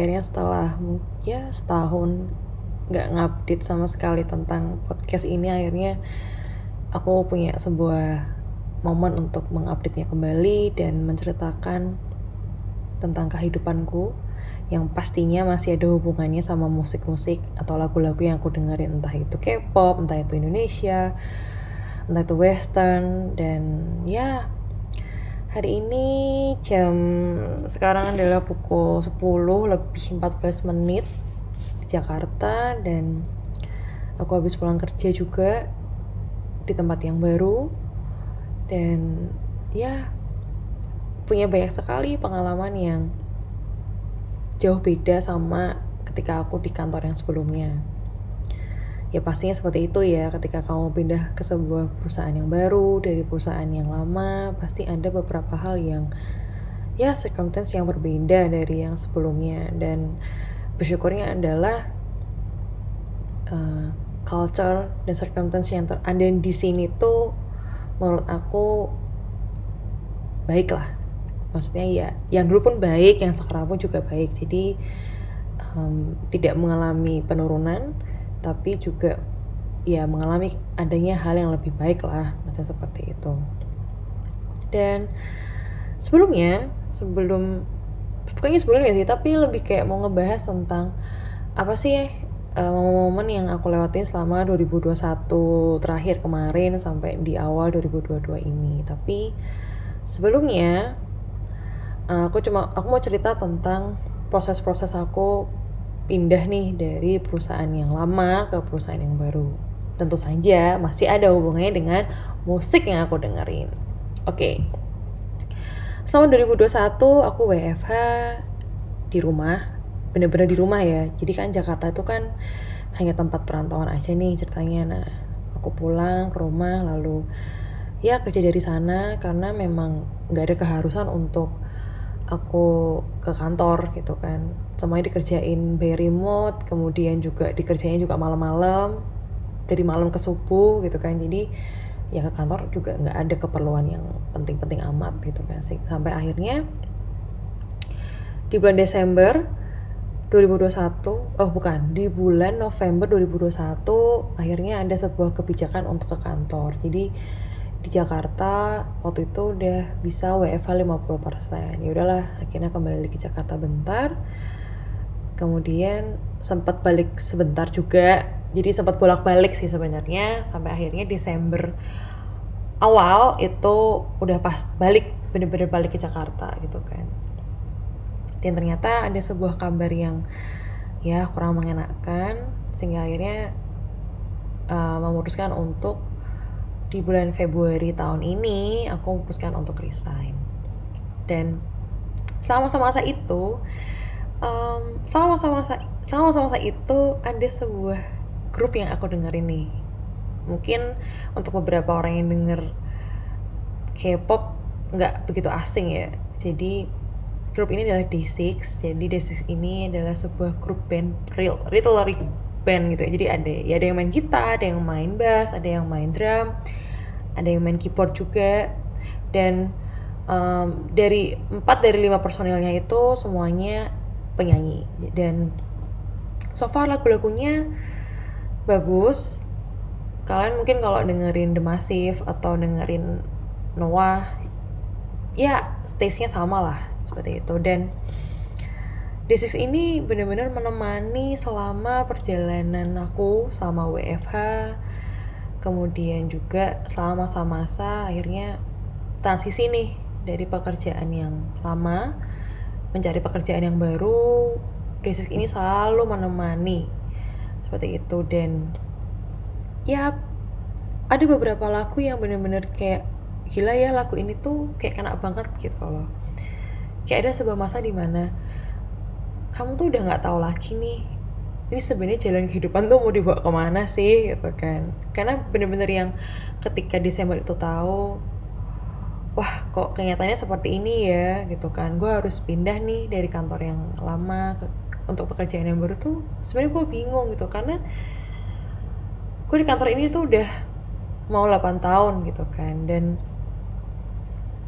akhirnya setelah ya setahun nggak ngupdate sama sekali tentang podcast ini akhirnya aku punya sebuah momen untuk mengupdate-nya kembali dan menceritakan tentang kehidupanku yang pastinya masih ada hubungannya sama musik-musik atau lagu-lagu yang aku dengerin. Entah itu K-pop, entah itu Indonesia, entah itu western dan ya hari ini jam sekarang adalah pukul 10 lebih 14 menit Jakarta dan aku habis pulang kerja juga di tempat yang baru dan ya punya banyak sekali pengalaman yang jauh beda sama ketika aku di kantor yang sebelumnya. Ya pastinya seperti itu ya. Ketika kamu pindah ke sebuah perusahaan yang baru dari perusahaan yang lama pasti ada beberapa hal yang ya circumstance yang berbeda dari yang sebelumnya. Dan bersyukurnya adalah uh, culture dan circumstance yang ada di sini tuh menurut aku baik lah maksudnya ya yang dulu pun baik yang sekarang pun juga baik. Jadi um, tidak mengalami penurunan tapi juga ya mengalami adanya hal yang lebih baik lah macam seperti itu. Dan sebelumnya sebelum bukannya sebelumnya sih tapi lebih kayak mau ngebahas tentang apa sih uh, momen-momen yang aku lewatin selama 2021 terakhir kemarin sampai di awal 2022 ini. Tapi sebelumnya uh, aku cuma aku mau cerita tentang proses-proses aku pindah nih dari perusahaan yang lama ke perusahaan yang baru. Tentu saja masih ada hubungannya dengan musik yang aku dengerin. Oke. Okay selama 2021 aku WFH di rumah bener-bener di rumah ya. Jadi kan Jakarta itu kan hanya tempat perantauan aja nih ceritanya. Nah aku pulang ke rumah lalu ya kerja dari sana karena memang nggak ada keharusan untuk aku ke kantor gitu kan semuanya dikerjain by remote kemudian juga dikerjain juga malam-malam dari malam ke subuh gitu kan. Jadi ya ke kantor juga nggak ada keperluan yang penting-penting amat gitu kan sih. Sampai akhirnya di bulan Desember 2021 oh bukan di bulan November 2021 akhirnya ada sebuah kebijakan untuk ke kantor. Jadi di Jakarta waktu itu udah bisa WFH 50% ya udahlah akhirnya kembali ke Jakarta bentar kemudian sempat balik sebentar juga. Jadi sempat bolak-balik sih sebenarnya. Sampai akhirnya Desember awal itu udah pas balik bener-bener balik ke Jakarta gitu kan. Dan ternyata ada sebuah kabar yang ya kurang mengenakan sehingga akhirnya uh, memutuskan untuk di bulan Februari tahun ini aku memutuskan untuk resign. Dan selama masa-masa itu um, selama masa-masa selama masa-masa itu ada sebuah grup yang aku dengerin nih. Mungkin untuk beberapa orang yang denger K-pop nggak begitu asing ya. Jadi grup ini adalah D6 jadi D6 ini adalah sebuah grup band real literary band gitu ya. Jadi ada ya ada yang main gitar ada yang main bass ada yang main drum ada yang main keyboard juga. Dan um, dari empat dari lima personilnya itu semuanya penyanyi. Dan so far lagu-lagunya bagus. Kalian mungkin kalau dengerin The Massive atau dengerin Noah ya stage-nya sama lah seperti itu. Dan D6 ini benar-benar menemani selama perjalanan aku sama WFH kemudian juga selama masa-masa akhirnya transisi nih dari pekerjaan yang lama mencari pekerjaan yang baru D6 ini selalu menemani. Seperti itu dan. Ya ada beberapa lagu yang bener-bener kayak gila ya lagu ini tuh kayak kena banget gitu loh. Kayak ada sebuah masa di mana kamu tuh udah nggak tahu lagi nih ini sebenarnya jalan kehidupan tuh mau dibawa ke mana sih? Gitu kan. Karena bener-bener yang ketika Desember itu tahu wah kok kenyataannya seperti ini ya gitu kan. Gue harus pindah nih dari kantor yang lama ke untuk pekerjaan yang baru tuh sebenarnya gue bingung gitu. Karena gue di kantor ini tuh udah mau 8 tahun gitu kan. Dan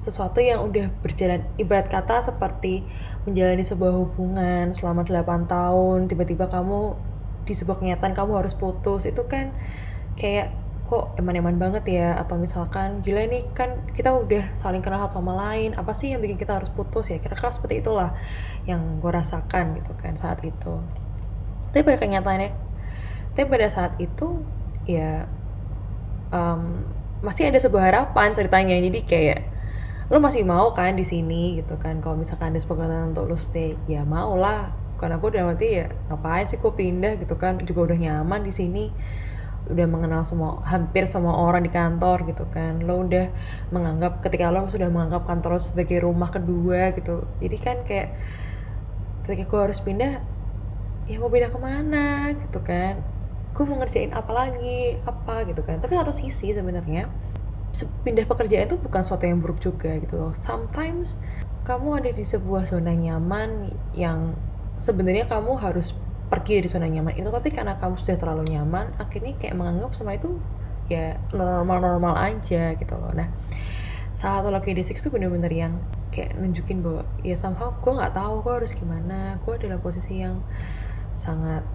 sesuatu yang udah berjalan ibarat kata seperti menjalani sebuah hubungan selama 8 tahun tiba-tiba kamu di sebuah kenyataan kamu harus putus itu kan kayak kok eman-eman banget ya? Atau misalkan gila ini kan kita udah saling kenal satu sama lain apa sih yang bikin kita harus putus ya? Kira-kira seperti itulah yang gue rasakan gitu kan saat itu. Tapi pada kenyataannya tapi pada saat itu ya um, masih ada sebuah harapan ceritanya. Jadi kayak lo masih mau kan di sini? Gitu kan. Kalau misalkan ada kesepakatan untuk lo stay ya mau lah karena aku udah mati ya ngapain sih kok pindah gitu kan? Juga udah nyaman di sini udah mengenal semua hampir semua orang di kantor gitu kan. Lo udah menganggap ketika lo sudah menganggap kantor lo sebagai rumah kedua gitu jadi kan kayak ketika gue harus pindah ya mau pindah ke mana gitu kan. Gue mau ngerjain apa lagi apa gitu kan. Tapi harus sisi sebenarnya. Pindah pekerjaan itu bukan suatu yang buruk juga gitu loh. Sometimes kamu ada di sebuah zona nyaman yang sebenarnya kamu harus pergi dari zona nyaman itu tapi karena kamu sudah terlalu nyaman akhirnya kayak menganggap semua itu ya normal-normal aja gitu loh. Nah saat satu lagi di six tuh bener-bener yang kayak nunjukin bahwa ya somehow gue nggak tahu gue harus gimana. Gue adalah posisi yang sangat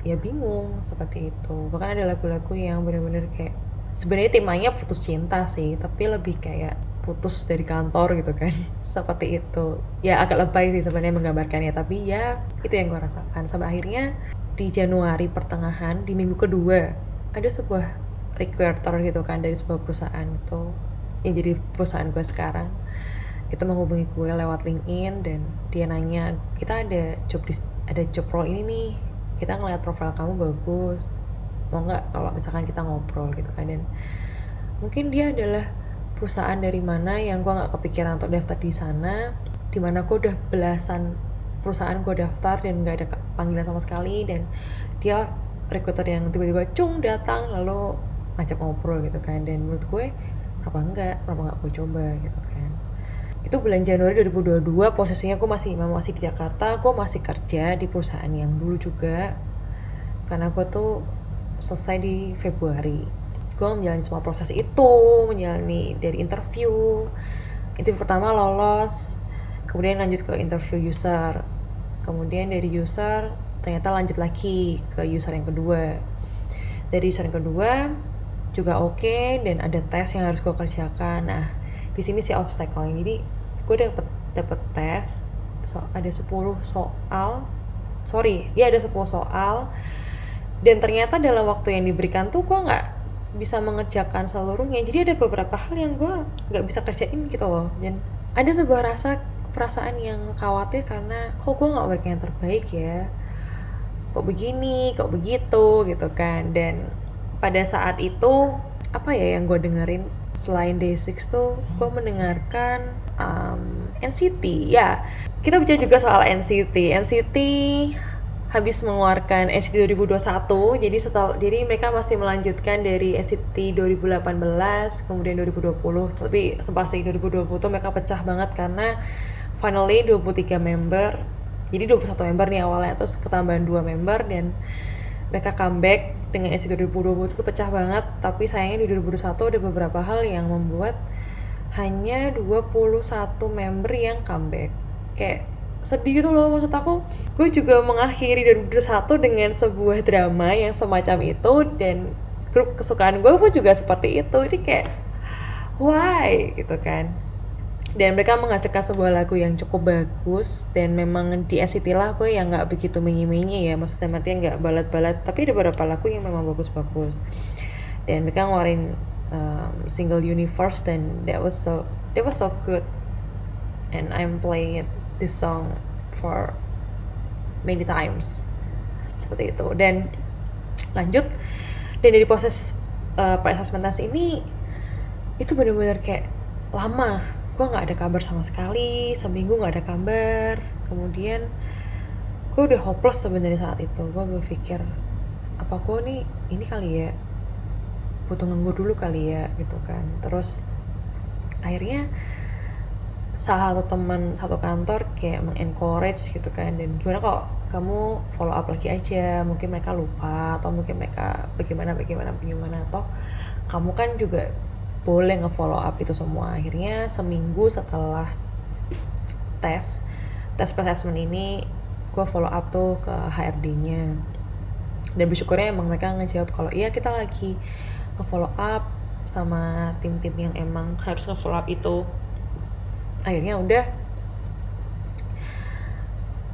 ya bingung seperti itu. Bahkan ada lagu-lagu yang bener-bener kayak sebenarnya temanya putus cinta sih tapi lebih kayak putus dari kantor gitu kan. Seperti itu. Ya agak lebay sih sebenarnya menggambarkannya tapi ya itu yang gue rasakan. Sampai akhirnya di Januari pertengahan di minggu kedua ada sebuah recruiter gitu kan dari sebuah perusahaan itu yang jadi perusahaan gue sekarang. Itu menghubungi gue lewat LinkedIn dan dia nanya kita ada job ada job role ini nih. Kita ngeliat profil kamu bagus. Mau nggak kalau misalkan kita ngobrol gitu kan? Dan mungkin dia adalah perusahaan dari mana yang gue nggak kepikiran untuk daftar di sana di mana gue udah belasan perusahaan gue daftar dan nggak ada panggilan sama sekali dan dia recruiter yang tiba-tiba cung datang lalu ngajak ngobrol gitu kan. Dan menurut gue kenapa enggak? Kenapa nggak gue coba gitu kan. Itu bulan Januari 2022 posisinya gue masih masih di Jakarta gue masih kerja di perusahaan yang dulu juga. Karena gue tuh selesai di Februari gue menjalani semua proses itu menjalani dari interview. Interview pertama lolos kemudian lanjut ke interview user. Kemudian dari user ternyata lanjut lagi ke user yang kedua. Dari user yang kedua juga oke okay, dan ada tes yang harus gue kerjakan. Nah di sini sih obstacle jadi gue dapet dapet tes so ada 10 soal sorry ya ada 10 soal. Dan ternyata dalam waktu yang diberikan tuh gue nggak bisa mengerjakan seluruhnya. Jadi ada beberapa hal yang gue nggak bisa kerjain gitu loh dan ada sebuah rasa perasaan yang khawatir karena kok gue nggak berikan yang terbaik ya? Kok begini kok begitu gitu kan. Dan pada saat itu apa ya yang gue dengerin selain Day6 tuh gue mendengarkan um, NCT ya kita bicara juga soal NCT NCT habis mengeluarkan NCT 2021 jadi setelah jadi mereka masih melanjutkan dari NCT 2018 kemudian 2020 tapi sempat sih 2020 tuh mereka pecah banget karena finally 23 member jadi 21 member nih awalnya terus ketambahan dua member dan mereka comeback dengan NCT 2020 itu pecah banget tapi sayangnya di 2021 ada beberapa hal yang membuat hanya 21 member yang comeback. Kayak sedih gitu loh maksud aku. Gue juga mengakhiri 2021 dengan sebuah drama yang semacam itu dan grup kesukaan gue pun juga seperti itu. Jadi kayak why? Gitu kan. Dan mereka menghasilkan sebuah lagu yang cukup bagus dan memang di SCT lah gue yang nggak begitu menyi ya. Maksudnya matinya nggak balat-balat tapi ada beberapa lagu yang memang bagus-bagus. Dan mereka ngeluarin um, single universe dan that was so that was so good. And I'm playing it this song for many times. Seperti itu. Dan lanjut. Dan dari proses uh, pre-assessment test ini itu benar-benar kayak lama. Gue nggak ada kabar sama sekali. Seminggu nggak ada kabar. Kemudian gue udah hopeless sebenarnya saat itu. Gue berpikir apa gue nih ini kali ya butuh nganggur dulu kali ya gitu kan. Terus akhirnya salah satu teman satu kantor kayak mengencourage gitu kan. Dan gimana kok kamu follow up lagi aja? Mungkin mereka lupa atau mungkin mereka bagaimana bagaimana bagaimana. Atau kamu kan juga boleh nge-follow up itu semua. Akhirnya seminggu setelah tes tes assessment ini gue follow up tuh ke HRD-nya dan bersyukurnya emang mereka ngejawab kalau iya kita lagi nge-follow up sama tim-tim yang emang harus nge-follow up itu akhirnya udah.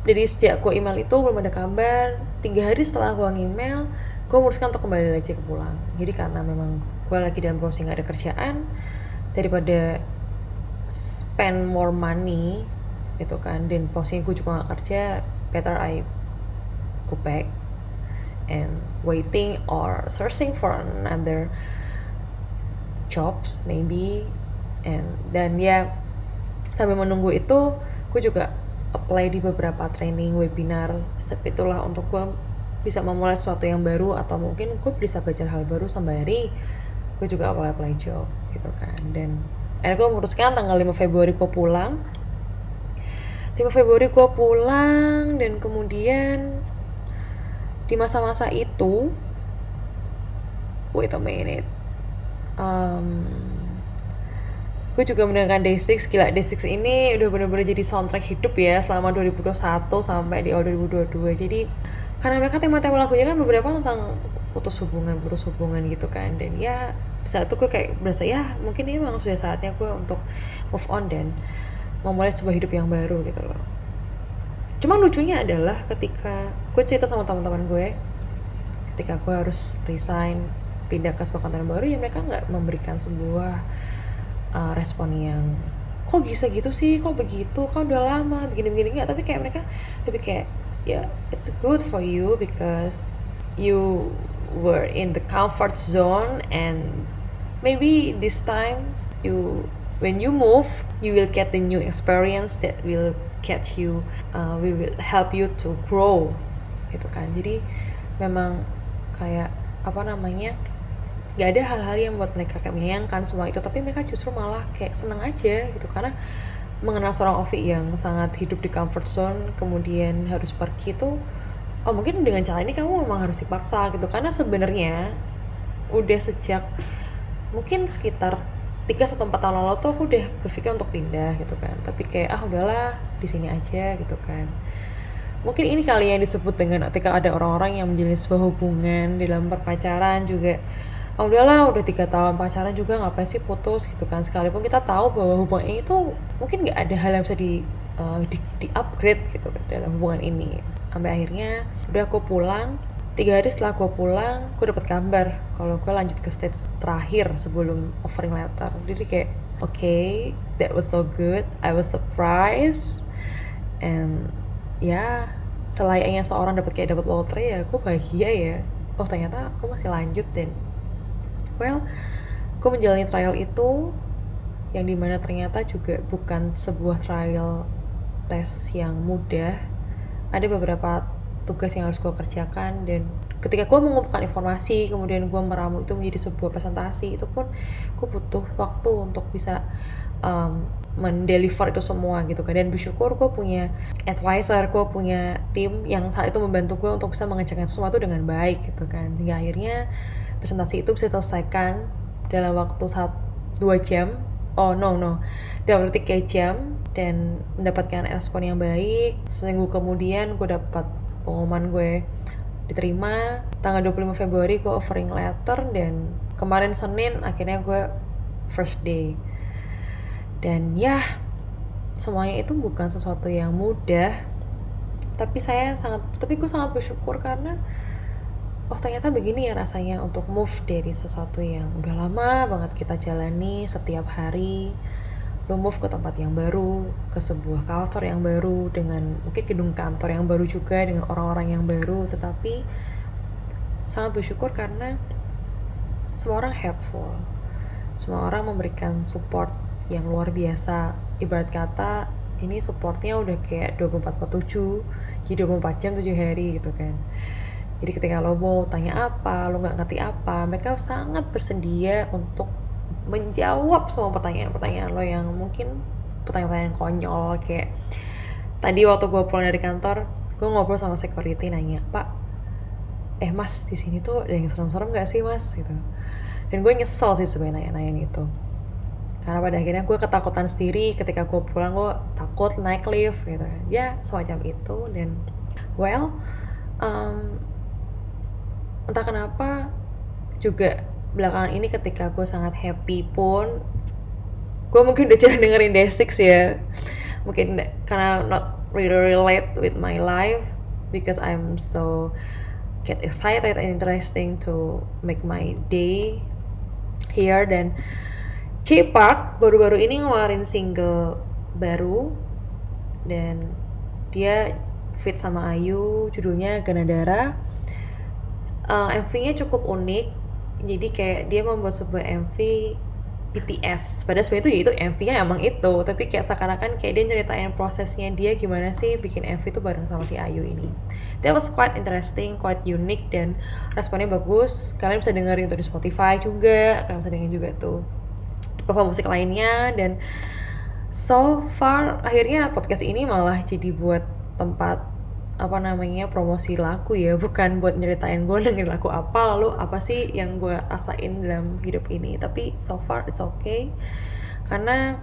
Jadi sejak gue email itu belum ada kabar. Tiga hari setelah gue email gue memutuskan untuk kembali lagi ke pulang. Jadi karena memang gue lagi dalam proses nggak ada kerjaan daripada spend more money gitu kan dan posisinya gue juga gak kerja better I go back and waiting or searching for another jobs maybe. And dan ya sambil menunggu itu gue juga apply di beberapa training webinar itulah untuk gue bisa memulai sesuatu yang baru atau mungkin gue bisa belajar hal baru sembari gue juga apply apply job gitu kan. Dan akhirnya gue memutuskan tanggal 5 Februari gue pulang. 5 Februari gue pulang dan kemudian di masa-masa itu wait a minute um, gue juga mendengarkan Day6 gila Day6 ini udah bener-bener jadi soundtrack hidup ya selama 2021 sampai di awal 2022 jadi karena mereka tema-tema lagunya kan beberapa tentang putus hubungan putus hubungan gitu kan. Dan ya saat itu gue kayak berasa ya mungkin ini memang sudah saatnya gue untuk move on dan memulai sebuah hidup yang baru gitu loh. Cuma lucunya adalah ketika gue cerita sama teman-teman gue ketika gue harus resign pindah ke sebuah kantor baru ya mereka nggak memberikan sebuah uh, respon yang kok bisa gitu sih? Kok begitu? Kok udah lama begini-begini. Nggak tapi kayak mereka lebih kayak ya yeah, it's good for you because you were in the comfort zone and maybe this time you when you move you will get the new experience that will get you uh, we will help you to grow. Gitu kan. Jadi memang kayak apa namanya gak ada hal-hal yang buat mereka kayak menyayangkan semua itu tapi mereka justru malah kayak seneng aja gitu. Karena mengenal seorang Ovi yang sangat hidup di comfort zone kemudian harus pergi itu oh mungkin dengan cara ini kamu memang harus dipaksa gitu. Karena sebenarnya udah sejak mungkin sekitar tiga atau empat tahun lalu tuh aku udah berpikir untuk pindah gitu kan. Tapi kayak ah udahlah di sini aja gitu kan. Mungkin ini kali yang disebut dengan ketika ada orang-orang yang menjalin sebuah hubungan dalam perpacaran juga oh udahlah udah tiga tahun pacaran juga ngapain sih putus gitu kan. Sekalipun kita tahu bahwa hubungan ini tuh mungkin nggak ada hal yang bisa di uh, di, di upgrade gitu kan dalam hubungan ini. Sampai akhirnya udah aku pulang. Tiga hari setelah gue pulang gue dapet kabar kalau gue lanjut ke stage terakhir sebelum offering letter. Jadi kayak oke okay, that was so good I was surprised. And ya selayaknya seorang dapat kayak dapat lotre ya gue bahagia ya. Oh ternyata gue masih lanjut dan well gue menjalani trial itu yang di mana ternyata juga bukan sebuah trial tes yang mudah. Ada beberapa tugas yang harus gue kerjakan dan ketika gue mengumpulkan informasi kemudian gue meramu itu menjadi sebuah presentasi itu pun gue butuh waktu untuk bisa um, mendeliver itu semua gitu kan. Dan bersyukur gue punya advisor gue punya tim yang saat itu membantu gue untuk bisa mengerjakan sesuatu dengan baik gitu kan. Hingga akhirnya presentasi itu bisa selesaikan dalam waktu saat dua jam. Oh no no. Dalam waktu tiga jam dan mendapatkan respon yang baik. Seminggu kemudian gue dapat pengumuman gue diterima. Tanggal 25 Februari gue offering letter dan kemarin Senin akhirnya gue first day. Dan ya semuanya itu bukan sesuatu yang mudah. Tapi saya sangat tapi gue sangat bersyukur karena oh ternyata begini ya rasanya untuk move dari sesuatu yang udah lama banget kita jalani setiap hari lo move ke tempat yang baru, ke sebuah culture yang baru dengan mungkin gedung kantor yang baru juga dengan orang-orang yang baru, tetapi sangat bersyukur karena semua orang helpful. Semua orang memberikan support yang luar biasa. Ibarat kata ini supportnya udah kayak 24 per 7 jadi 24 jam 7 hari gitu kan jadi ketika lo mau tanya apa lo nggak ngerti apa mereka sangat bersedia untuk menjawab semua pertanyaan-pertanyaan lo yang mungkin pertanyaan-pertanyaan konyol. Kayak tadi waktu gue pulang dari kantor gue ngobrol sama security nanya pak eh mas di sini tuh ada yang serem-serem gak sih mas? Gitu. Dan gue nyesel sih sebenarnya nanya itu. Karena pada akhirnya gue ketakutan sendiri ketika gue pulang gue takut naik lift gitu ya semacam itu. Dan well um, entah kenapa juga belakangan ini ketika gue sangat happy pun gue mungkin udah jarang dengerin Day6 ya. Mungkin karena not really relate with my life because I'm so get excited and interesting to make my day here. Dan C Park baru-baru ini ngeluarin single baru dan dia fit sama Ayu judulnya Ganadara uh, MV-nya cukup unik. Jadi kayak dia membuat sebuah MV BTS padahal sebenarnya itu ya itu MV-nya emang itu. Tapi kayak seakan-akan kayak dia ceritain prosesnya dia gimana sih bikin MV itu bareng sama si Ayu ini. That was quite interesting quite unique dan responnya bagus. Kalian bisa dengerin tuh di Spotify juga kalian bisa dengerin juga tuh beberapa musik lainnya. Dan so far akhirnya podcast ini malah jadi buat tempat apa namanya promosi lagu ya bukan buat nyeritain gue dengerin lagu apa lalu apa sih yang gue rasain dalam hidup ini. Tapi so far it's okay karena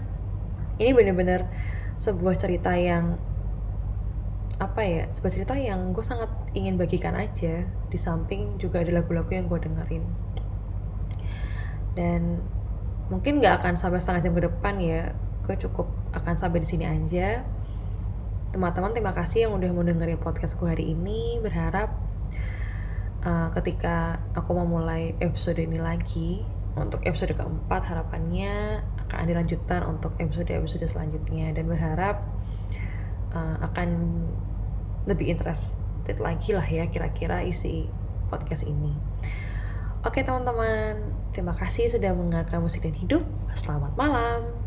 ini bener-bener sebuah cerita yang apa ya sebuah cerita yang gue sangat ingin bagikan aja. Di samping juga ada lagu-lagu yang gue dengerin. Dan mungkin nggak akan sampai setengah jam ke depan ya gue cukup akan sampai di sini aja teman-teman terima kasih yang udah mau dengerin podcastku hari ini berharap uh, ketika aku mau mulai episode ini lagi untuk episode keempat harapannya akan ada lanjutan untuk episode-episode selanjutnya dan berharap uh, akan lebih interested lagi lah ya kira-kira isi podcast ini. Oke teman-teman, terima kasih sudah mendengarkan musik dan hidup. Selamat malam.